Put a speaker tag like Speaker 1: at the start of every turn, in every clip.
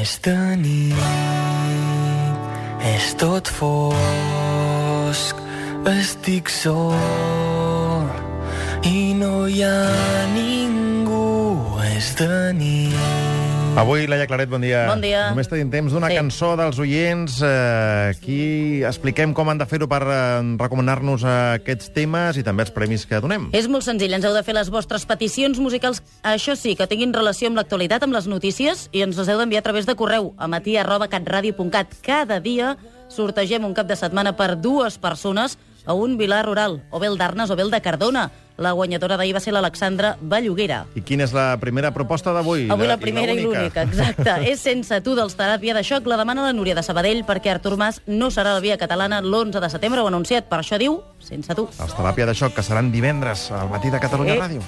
Speaker 1: És de nit, és tot fosc, estic sol i no hi ha ningú, és de nit.
Speaker 2: Avui, Laia Claret, bon dia.
Speaker 3: Bon dia.
Speaker 2: Només tenim temps d'una
Speaker 3: Sí.
Speaker 2: cançó dels oients. Eh, aquí expliquem com han de fer-ho per eh, recomanar-nos aquests temes i també els premis que donem.
Speaker 3: És molt senzill, ens heu de fer les vostres peticions musicals, això sí, que tinguin relació amb l'actualitat, amb les notícies, i ens les heu d'enviar a través de correu a matí arroba catradio.cat. Cada dia sortegem un cap de setmana per dues persones a un vilar rural, o bé el d'Arnes o bé el de Cardona. La guanyadora d'ahir va ser l'Alexandra Belluguera.
Speaker 2: I quina és la primera proposta d'avui?
Speaker 3: Avui la primera i l'única, exacte. és Sense tu dels Teràpia de Xoc. La demana la Núria de Sabadell perquè Artur Mas no serà la via catalana l'11 de setembre, ho ha anunciat. Per això diu Sense tu.
Speaker 2: Els teràpia de xoc, que seran divendres al matí de Catalunya
Speaker 3: Eh.
Speaker 2: Ràdio.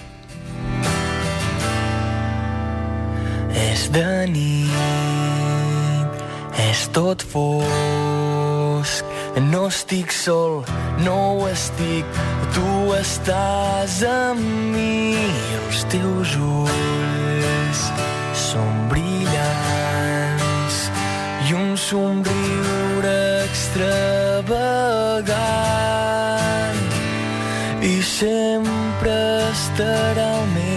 Speaker 1: És de nit, és tot fosc, no estic sol, no ho estic, tu estàs amb mi. Els teus ulls són brillants i un somriure extravagant i sempre estarà al meu